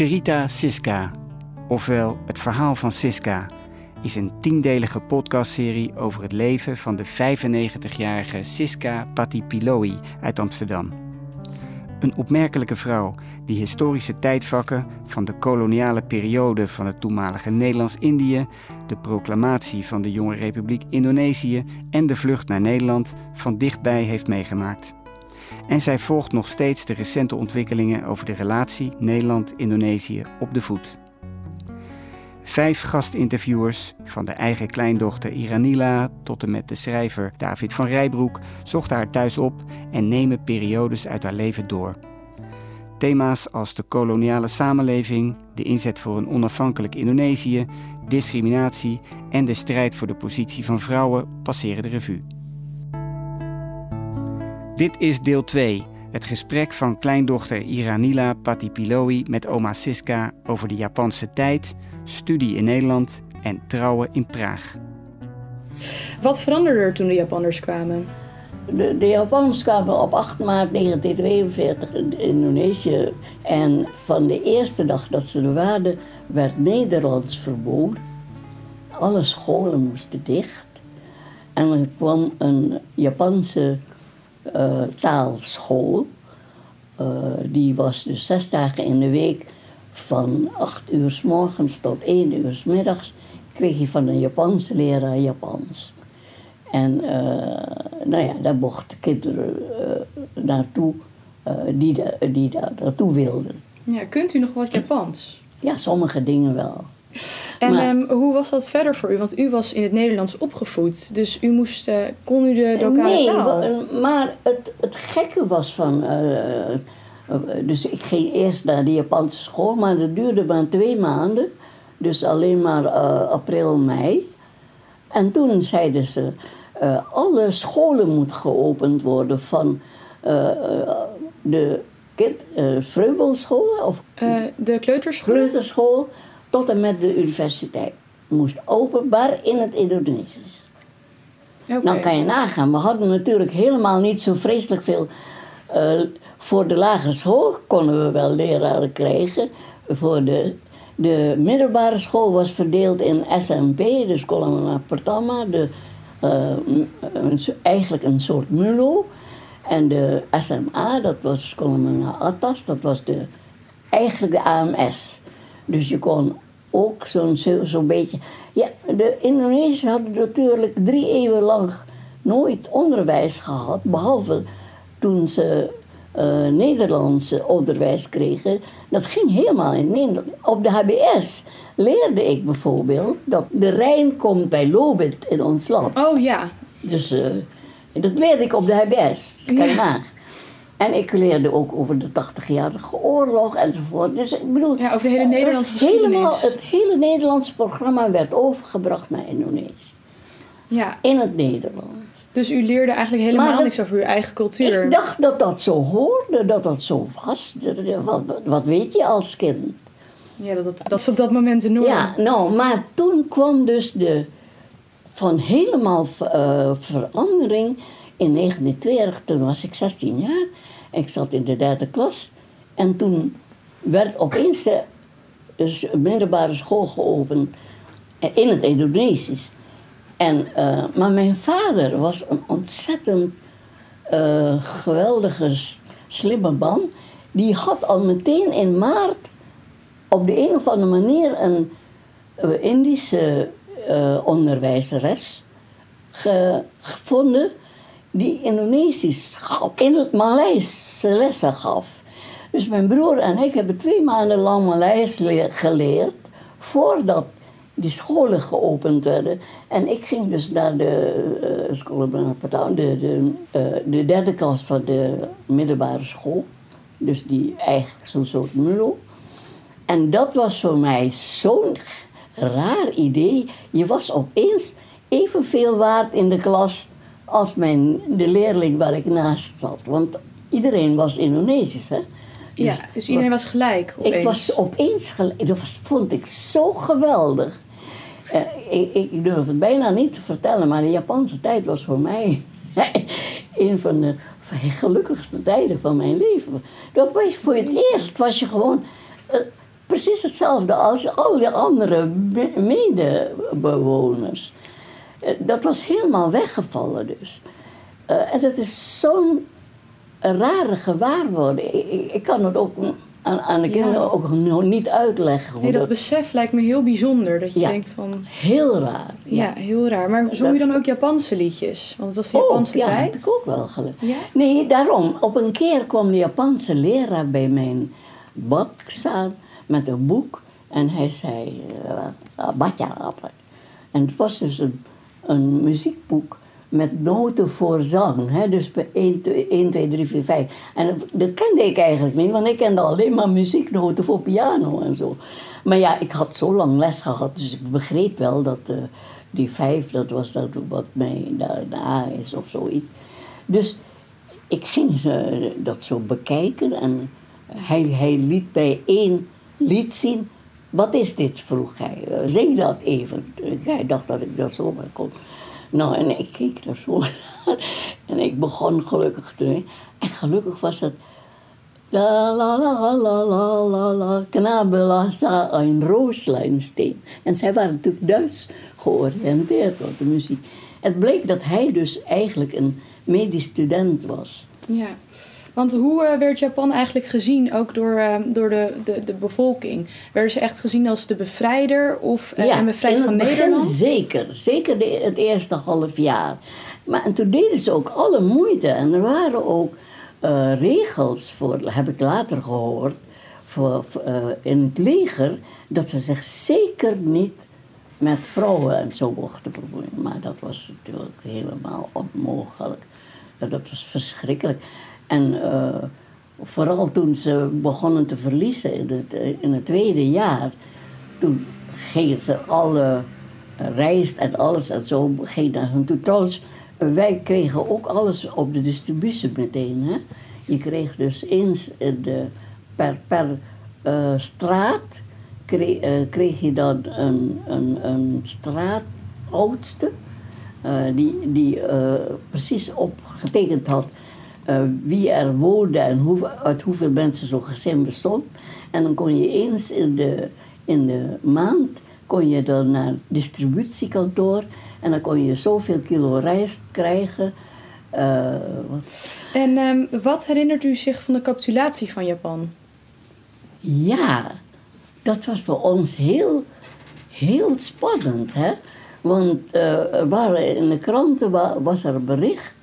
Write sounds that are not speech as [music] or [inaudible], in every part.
Cherita Siska, ofwel Het Verhaal van Siska, is een tiendelige podcastserie over het leven van de 95-jarige Siska Patipiloi uit Amsterdam. Een opmerkelijke vrouw die historische tijdvakken van de koloniale periode van het toenmalige Nederlands-Indië, de proclamatie van de jonge Republiek Indonesië en de vlucht naar Nederland van dichtbij heeft meegemaakt. En zij volgt nog steeds de recente ontwikkelingen over de relatie Nederland-Indonesië op de voet. Vijf gastinterviewers, van de eigen kleindochter Iranila tot en met de schrijver David van Rijbroek, zochten haar thuis op en nemen periodes uit haar leven door. Thema's als de koloniale samenleving, de inzet voor een onafhankelijk Indonesië, discriminatie en de strijd voor de positie van vrouwen passeren de revue. Dit is deel 2, het gesprek van kleindochter Iranila Patipiloi met oma Siska over de Japanse tijd, studie in Nederland en trouwen in Praag. Wat veranderde er toen de Japanners kwamen? De, de Japanners kwamen op 8 maart 1942 in Indonesië. En van de eerste dag dat ze er waren, werd Nederlands verboden. Alle scholen moesten dicht. En er kwam een Japanse uh, taalschool. Uh, die was dus zes dagen in de week van acht uur s morgens tot één uur s middags kreeg je van een Japanse leraar Japans. En uh, nou ja, daar mochten kinderen naartoe die, die daar naartoe wilden. Ja, kunt u nog wat Japans? Ja, sommige dingen wel. [laughs] En maar, um, hoe was dat verder voor u? Want u was in het Nederlands opgevoed. Dus u moest, uh, kon u de lokale nee, taal? Nee, maar het, het gekke was van... Uh, dus ik ging eerst naar de Japanse school, maar dat duurde maar twee maanden. Dus alleen maar uh, april, mei. En toen zeiden ze... alle scholen moeten geopend worden van de kind, Vreubelschool... Of, de kleuterschool? Kleuterschool tot en met de universiteit. Moest openbaar in het Indonesisch. Okay. Dan kan je nagaan, we hadden natuurlijk helemaal niet zo vreselijk veel. Uh, voor de lagere school konden we wel leraren krijgen. Voor de, de middelbare school was verdeeld in SMP, de Schola Pertama, de, uh, een, eigenlijk een soort MULO. En de SMA, dat was de Schola Atas, dat was de, eigenlijk de AMS. Dus je kon ook zo'n zo beetje. Ja, de Indonesiërs hadden natuurlijk drie eeuwen lang nooit onderwijs gehad, behalve toen ze uh, Nederlandse onderwijs kregen. Dat ging helemaal in Nederland. Op de HBS leerde ik bijvoorbeeld dat de Rijn komt bij Lobit in ons land. Oh ja. Dus uh, dat leerde ik op de HBS. Je ja. En ik leerde ook over de 80-jarige oorlog enzovoort. Dus ik bedoel... Ja, over de hele Nederlandse dus helemaal, Het hele Nederlandse programma werd overgebracht naar Indonesië. Ja. In het Nederlands. Dus u leerde eigenlijk helemaal dat, niks over uw eigen cultuur? Ik dacht dat dat zo hoorde, dat dat zo was. Wat, wat weet je als kind? Ja, dat, dat, dat is op dat moment de norm. Ja, nou, maar toen kwam dus de... Van helemaal uh, verandering in 1920, toen was ik 16 jaar. Ik zat in de derde klas. En toen werd opeens de dus middelbare school geopend in het Indonesisch. En, uh, maar mijn vader was een ontzettend uh, geweldige, slimme man. Die had al meteen in maart op de een of andere manier een uh, Indische onderwijzeres ge gevonden die Indonesisch gaf, in het Maleis lessen gaf. Dus mijn broer en ik hebben twee maanden lang Maleis geleerd voordat die scholen geopend werden. En ik ging dus naar de uh, school, de, de, uh, de derde klas van de middelbare school. Dus die eigenlijk zo'n soort MULO. En dat was voor mij zo'n raar idee. Je was opeens evenveel waard in de klas als mijn, de leerling waar ik naast zat. Want iedereen was Indonesisch, hè? Dus, ja, dus iedereen was gelijk opeens. Ik was opeens gelijk. Dat was, vond ik zo geweldig. Uh, ik, ik, durf het bijna niet te vertellen, maar de Japanse tijd was voor mij [laughs] een van de gelukkigste tijden van mijn leven. Dat was voor het eerst was je gewoon... Uh, precies hetzelfde als al die andere be- medebewoners. Eh, Dat was helemaal weggevallen dus. Eh, en dat is zo'n rare gewaarwording. Ik, kan het ook aan, aan de Ja. kinderen ook nog niet uitleggen. Nee, dat dat, besef lijkt me heel bijzonder. Dat je Ja. denkt van, heel raar. ja, heel raar. Maar zong je dan ook Japanse liedjes? Want het was de Japanse oh, ja, tijd. heb ik ook wel geleerd. Ja? Nee, daarom. Op een keer kwam de Japanse leraar bij mijn bak staan met een boek. En hij zei, uh. En het was dus een, een muziekboek met noten voor zang. Hè? Dus bij 1, 2, 1, 2, 3, 4, 5. En dat, kende ik eigenlijk niet, want ik kende alleen maar muzieknoten voor piano en zo. Maar ja, ik had zo lang les gehad, dus ik begreep wel dat eh, die vijf, dat was dat wat mij daarna is of zoiets. Dus ik ging ze dat zo bekijken en hij, hij liet bij één lied zien. Wat is dit? vroeg hij. Eh, Zing dat even. Hij dacht dat ik dat zomaar kon. Nou, en ik keek daar zo [laughs] naar. En ik begon gelukkig te En gelukkig was het... La la la la la la la, sa een rooslijnsteen. En zij waren natuurlijk Duits georiënteerd door de muziek. Het bleek dat hij dus eigenlijk een medisch student was. Ja. Want hoe eh, werd Japan eigenlijk gezien, ook door, eh, door de, de, de bevolking? Werden ze echt gezien als de bevrijder of eh, en bevrijd van Nederland? zeker. Zeker de, het eerste half jaar. Maar en toen deden ze ook alle moeite. En er waren ook regels voor, heb ik later gehoord, voor, in het leger, dat ze zich zeker niet met vrouwen en zo mochten bemoeien. Maar dat was natuurlijk helemaal onmogelijk. Ja, Dat was verschrikkelijk. En eh, vooral toen ze begonnen te verliezen in het, eh, in het tweede jaar, toen gingen ze alle eh, rijst en alles en zo ging naar hun toe. Eh, wij kregen ook alles op de distributie meteen. Hè? Je kreeg dus eens in de, per, per eh, straat kreeg, eh, je dan een, een, een straatoudste eh, die, die eh, precies opgetekend had eh, wie er woonde en hoe, uit hoeveel mensen zo'n gezin bestond. En dan kon je eens in de, in de maand kon je dan naar het distributiekantoor en dan kon je zoveel kilo rijst krijgen. Eh, wat- En ehm, wat herinnert u zich van de capitulatie van Japan? Ja, dat was voor ons heel, heel spannend. Hè? Want er waren in de kranten wa- was er een bericht.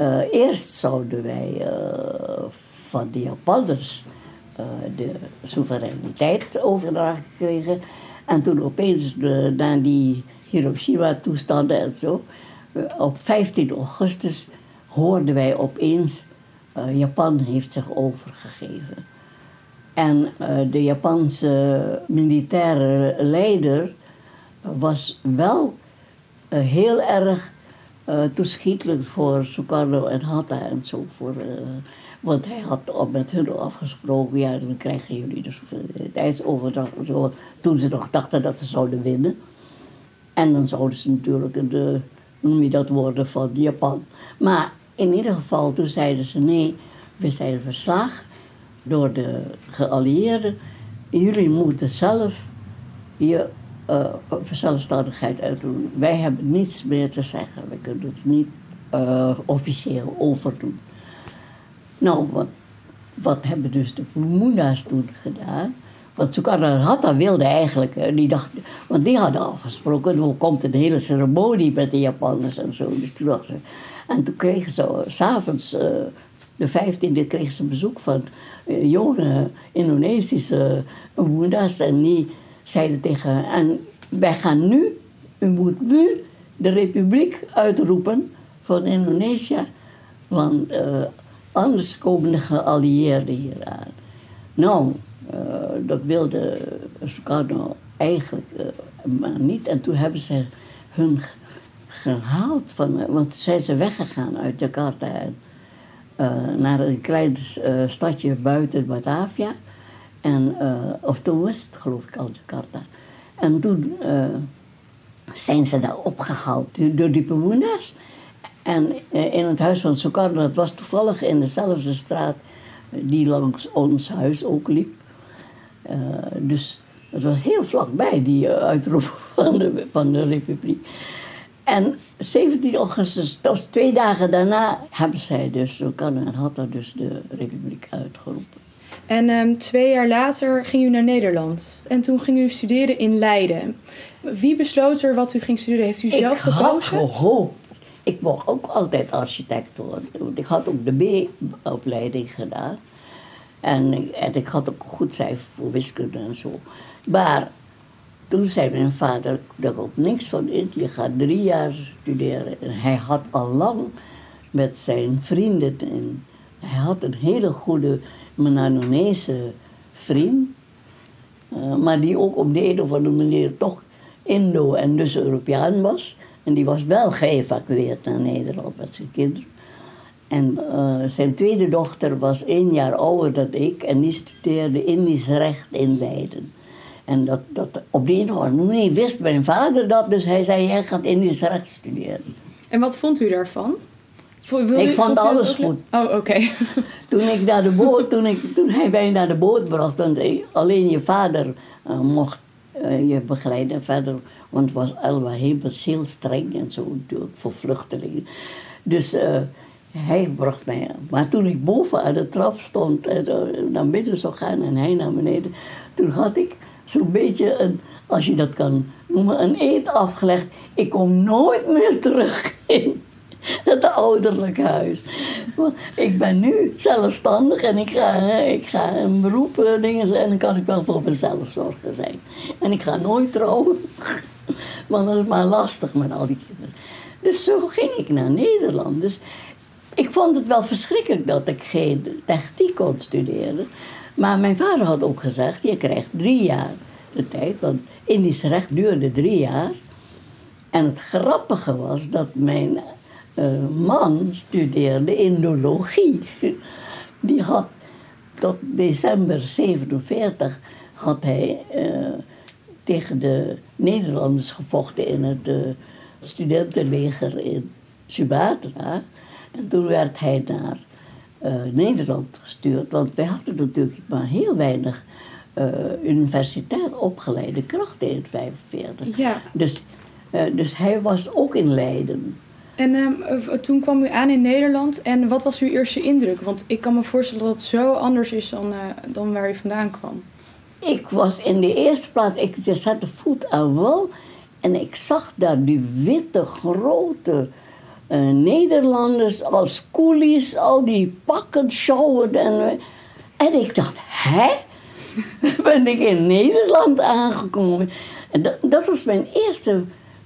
Eh, eerst zouden wij eh, van de Japanners eh, de soevereiniteit overdragen kregen. En toen opeens de, na die Hiroshima-toestanden en zo, op 15 augustus hoorden wij opeens: Japan heeft zich overgegeven. En de Japanse militaire leider was wel heel erg eh toeschietelijk voor Sukarno en Hatta en zo. Voor, eh, want hij had al met hun afgesproken, ja, dan krijgen jullie de soevereiniteitsoverdracht en zo. Toen ze nog dachten dat ze zouden winnen. En dan zouden ze natuurlijk de, noem je dat, worden van Japan. Maar in ieder geval, toen zeiden ze nee, we zijn verslagen door de geallieerden. Jullie moeten zelf je eh, zelfstandigheid uitdoen. Wij hebben niets meer te zeggen. We kunnen het niet eh, officieel overdoen. Nou, wat, wat hebben dus de Bermuda's toen gedaan? Want Sukarno Hatta wilde eigenlijk, die dacht, want die hadden afgesproken, hoe komt een hele ceremonie met de Japanners en zo. Dus toen ze, en toen kregen ze eh, s'avonds, uh, de 15e, kregen ze bezoek van uh, jonge Indonesische Bermuda's. En die zeiden tegen en wij gaan nu, u moet nu de republiek uitroepen van Indonesië. Want uh, anders komen de geallieerden hier aan. Nou, uh, dat wilde Sukarno eigenlijk uh, maar niet. En toen hebben ze hun gehaald, van, want zijn ze weggegaan uit Jakarta naar een klein stadje buiten Batavia. En, of toen was het geloof ik al Jakarta. En toen zijn ze daar opgehaald door die bewoners. En in het huis van Sukarno, dat was toevallig in dezelfde straat die langs ons huis ook liep. Eh, dus het was heel vlakbij, die uh, uitroep [laughs] van de, van de republiek. En 17 augustus, twee dagen daarna, hebben zij dus, Canada had er dus de republiek uitgeroepen. En um, twee jaar later ging u naar Nederland. En toen ging u studeren in Leiden. Wie besloot er wat u ging studeren? Heeft u zelf ik gekozen? Had gehoopt. Ik wou ook altijd architect worden. Want ik had ook de B-opleiding gedaan. En, en ik had ook goed cijfer voor wiskunde en zo. Maar toen zei mijn vader, daar komt niks van in. Je gaat drie jaar studeren. En hij had al lang met zijn vrienden... En hij had een hele goede Menanonese vriend. Uh, maar die ook op de een of andere manier toch Indo- en dus Europeaan was. En die was wel geëvacueerd naar Nederland met zijn kinderen. En uh, zijn tweede dochter was één jaar ouder dan ik en die studeerde Indisch recht in Leiden. En dat, dat, op die een of andere manier wist mijn vader dat, dus hij zei: Jij gaat Indisch recht studeren. En wat vond u daarvan? Ik vond alles goed. Oh, oké. [laughs] toen, ik naar de boot, toen, ik, toen hij mij naar de boot bracht, want alleen je vader uh, mocht uh, je begeleiden verder. Want het was Elba heel streng en zo natuurlijk voor vluchtelingen. Dus uh, hij bracht mij. Maar toen ik boven aan de trap stond en naar beneden zou gaan en hij naar beneden, toen had ik zo'n beetje een, als je dat kan noemen, een eet afgelegd. Ik kom nooit meer [laughs] terug in [laughs] het ouderlijk huis. ik ben nu zelfstandig en ik ga, ik ga een beroep eh, dingen zijn en dan kan ik wel voor mezelf zorgen zijn. En ik ga nooit trouwen, [laughs] want dat is maar lastig met al die kinderen. Dus zo ging ik naar Nederland. Dus ik vond het wel verschrikkelijk dat ik geen techniek kon studeren. Maar mijn vader had ook gezegd, je krijgt drie jaar de tijd, want Indisch recht duurde drie jaar. En het grappige was dat mijn man studeerde Indologie. Die had tot december 47 had hij uh, tegen de Nederlanders gevochten in het uh, studentenleger in Sumatra. En toen werd hij naar Nederland gestuurd, want wij hadden natuurlijk maar heel weinig universitair opgeleide krachten in 1945. Ja. Dus, dus hij was ook in Leiden. En uh, toen kwam u aan in Nederland. En wat was uw eerste indruk? Want ik kan me voorstellen dat het zo anders is dan, uh, dan waar u vandaan kwam. Ik was in de eerste plaats, ik zette voet aan wal. En ik zag daar die witte, grote uh, Nederlanders als coolies, al die pakken sjouwen. En, en ik dacht, hè? [laughs] ben ik in Nederland aangekomen? En dat, dat was mijn eerste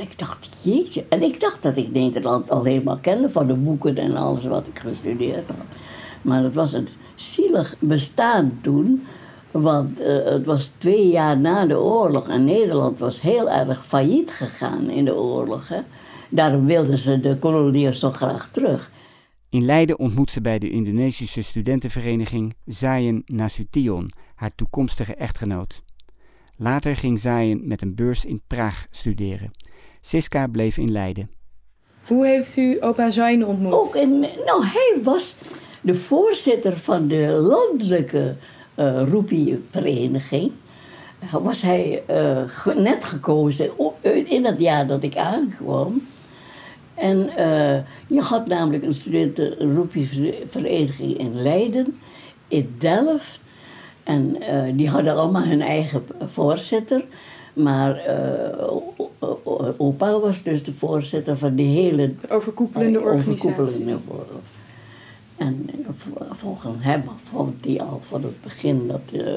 ik dacht, jeetje. En ik dacht dat ik Nederland alleen maar kende van de boeken en alles wat ik gestudeerd had. Maar het was een zielig bestaan toen. Want uh, het was twee jaar na de oorlog en Nederland was heel erg failliet gegaan in de oorlog. Hè. Daarom wilden ze de koloniën zo graag terug. In Leiden ontmoet ze bij de Indonesische studentenvereniging Zayen Nasution, haar toekomstige echtgenoot. Later ging Zayen met een beurs in Praag studeren. Siska bleef in Leiden. Hoe heeft u opa Zayn ontmoet? Ook in, nou, hij was de voorzitter van de landelijke uh, Roepie-vereniging. Was hij uh, net gekozen in het jaar dat ik aankwam. En uh, je had namelijk een studenten-Roepie-vereniging in Leiden, in Delft. En die hadden allemaal hun eigen voorzitter. Maar uh, opa was dus de voorzitter van die hele... De overkoepelende organisatie. Overkoepelende, en volgens hem vond hij al van het begin dat, uh,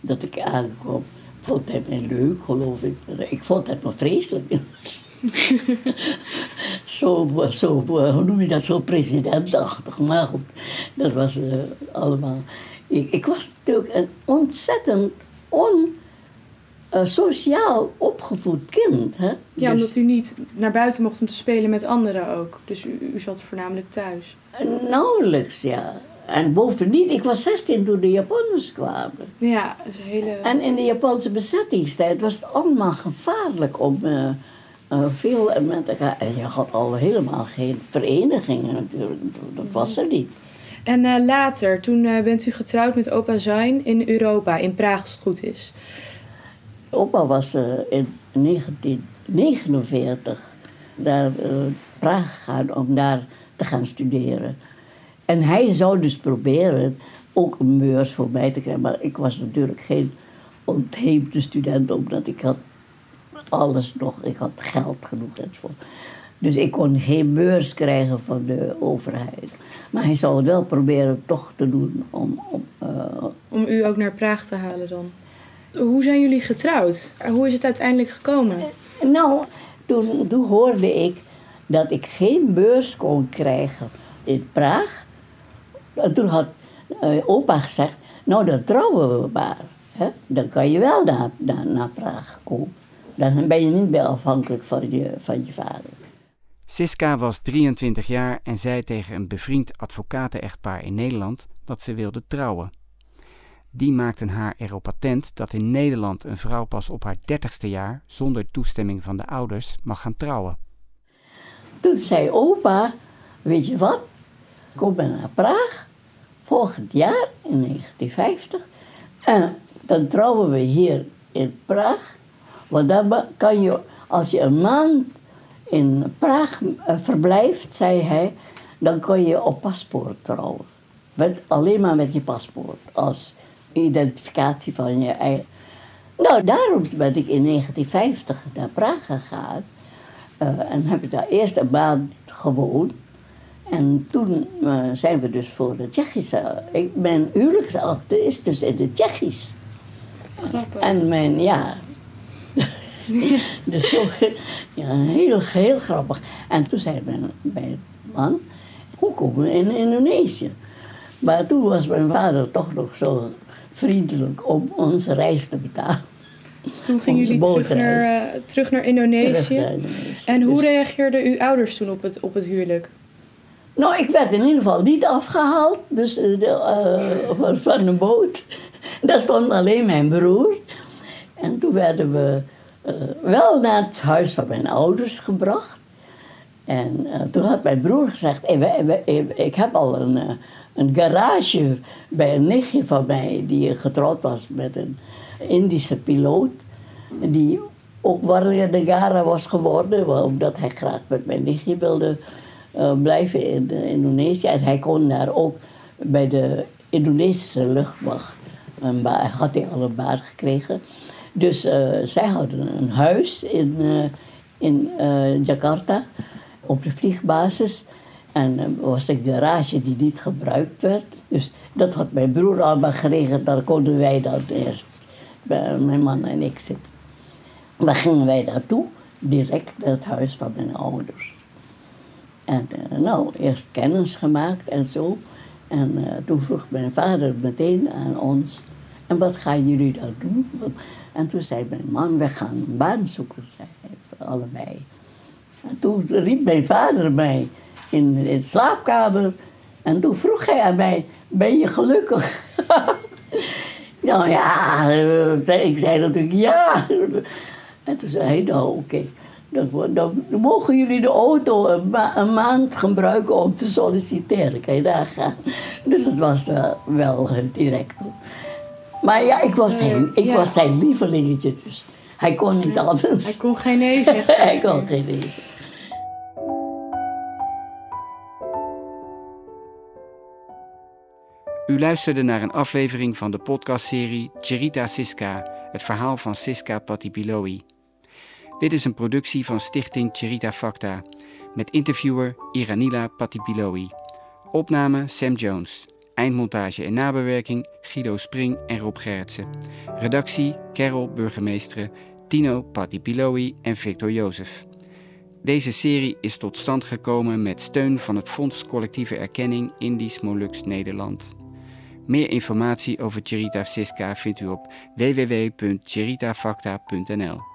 dat ik aankwam, vond hij mij leuk, geloof ik. Ik vond het maar vreselijk. [laughs] zo, zo, hoe noem je dat, zo presidentachtig. Maar goed, dat was uh, allemaal... Ik, ik was natuurlijk een ontzettend on uh, sociaal opgevoed kind. Hè? Ja, dus, omdat u niet naar buiten mocht om te spelen met anderen ook. Dus u, u zat voornamelijk thuis. Uh, nauwelijks, ja. En bovendien, ik was 16 toen de Japanners kwamen. Ja, dat is een hele... En in de Japanse bezettingstijd was het allemaal gevaarlijk om uh, uh, veel met elkaar... En je had al helemaal geen verenigingen natuurlijk, dat was er niet. En eh, later, toen eh, bent u getrouwd met opa Zain in Europa, in Praag als het goed is. Opa was eh, in 1949 naar eh, Praag gegaan om daar te gaan studeren. En hij zou dus proberen ook een beurs voor mij te krijgen. Maar ik was natuurlijk geen ontheemde student, omdat ik had alles nog. Ik had geld genoeg enzovoort. Dus ik kon geen beurs krijgen van de overheid. Maar hij zou het wel proberen toch te doen om... om eh, Om u ook naar Praag te halen dan. Hoe zijn jullie getrouwd? Hoe is het uiteindelijk gekomen? Nou, toen, toen hoorde ik dat ik geen beurs kon krijgen in Praag. En toen had eh, opa gezegd, nou dan trouwen we maar. Hè? Dan kan je wel naar, naar, naar Praag komen. Dan ben je niet meer afhankelijk van je, van je vader. Siska was 23 jaar en zei tegen een bevriend advocaten-echtpaar in Nederland dat ze wilde trouwen. Die maakten haar erop attent dat in Nederland een vrouw pas op haar dertigste jaar zonder toestemming van de ouders mag gaan trouwen. Toen zei opa, weet je wat, kom naar Praag volgend jaar in 1950. En dan trouwen we hier in Praag. Want dan kan je, als je een maand in Praag eh, verblijft, zei hij, dan kan je op paspoort trouwen. Met, alleen maar met je paspoort, als identificatie van je eigen. Nou, daarom ben ik in 1950 naar Praag gegaan. Eh, en heb ik daar eerst een maand gewoond. En toen eh, zijn we dus voor de Tsjechische... Ik, mijn huwelijksakte is dus in het Tsjechisch. Grappig. En mijn, ja... [laughs] dus zo, ja, heel, heel grappig. En toen zei mijn, mijn man, hoe komen we in Indonesië? Maar toen was mijn vader toch nog zo vriendelijk om onze reis te betalen. Dus toen gingen jullie terug bootreis. naar, eh, terug naar Indonesië. Terug naar Indonesië. En hoe Dus- reageerden uw ouders toen op het, op het huwelijk? Nou, ik werd in ieder geval niet afgehaald dus, eh, de, eh, van, de boot. [laughs] Daar stond alleen mijn broer. En toen werden we wel naar het huis van mijn ouders gebracht. En toen had mijn broer gezegd: "Hey, wij- wij- ik heb al een, een garage bij een nichtje van mij die getrouwd was met een Indische piloot. Die ook Warrior Negara was geworden, omdat hij graag met mijn nichtje wilde eh, blijven in eh, Indonesië. En hij kon daar ook bij de Indonesische luchtmacht, een had hij al een gekregen. Dus eh, zij hadden een huis in, in Jakarta op de vliegbasis. En er was een garage die niet gebruikt werd. Dus dat had mijn broer allemaal geregeld. Daar konden wij dan eerst, bij mijn man en ik zitten. Dan gingen wij naartoe, direct naar het huis van mijn ouders. En eh, nou, eerst kennis gemaakt en zo. En eh, toen vroeg mijn vader meteen aan ons... En wat gaan jullie dan doen? En toen zei mijn man, we gaan een baan zoeken, zei allebei. En toen riep mijn vader mij in, in de slaapkamer. En toen vroeg hij aan mij, ben je gelukkig? [laughs] nou ja, ik zei natuurlijk ja. En toen zei hij, nou oké, dan, wo- dan mogen jullie de auto een, ma- een maand gebruiken om te solliciteren. Kan je daar gaan? Dus het was wel, wel eh, direct. Maar ja, ik was zijn, ik ja. was zijn lievelingetje, dus hij kon niet anders. Hij kon geen nee zeggen. [laughs] Hij kon geen lezen. U luisterde naar een aflevering van de podcastserie Cherita Siska, het verhaal van Siska Patipiloi. Dit is een productie van stichting Cherita Facta, met interviewer Iranila Patipiloi. Opname Sam Jones. Eindmontage en nabewerking Guido Spring en Rob Gerritsen. Redactie Carol Burgemeesteren, Tino Patipiloi en Victor Jozef. Deze serie is tot stand gekomen met steun van het Fonds Collectieve Erkenning Indisch Molux Nederland. Meer informatie over Cherita Siska vindt u op www.cheritafacta.nl.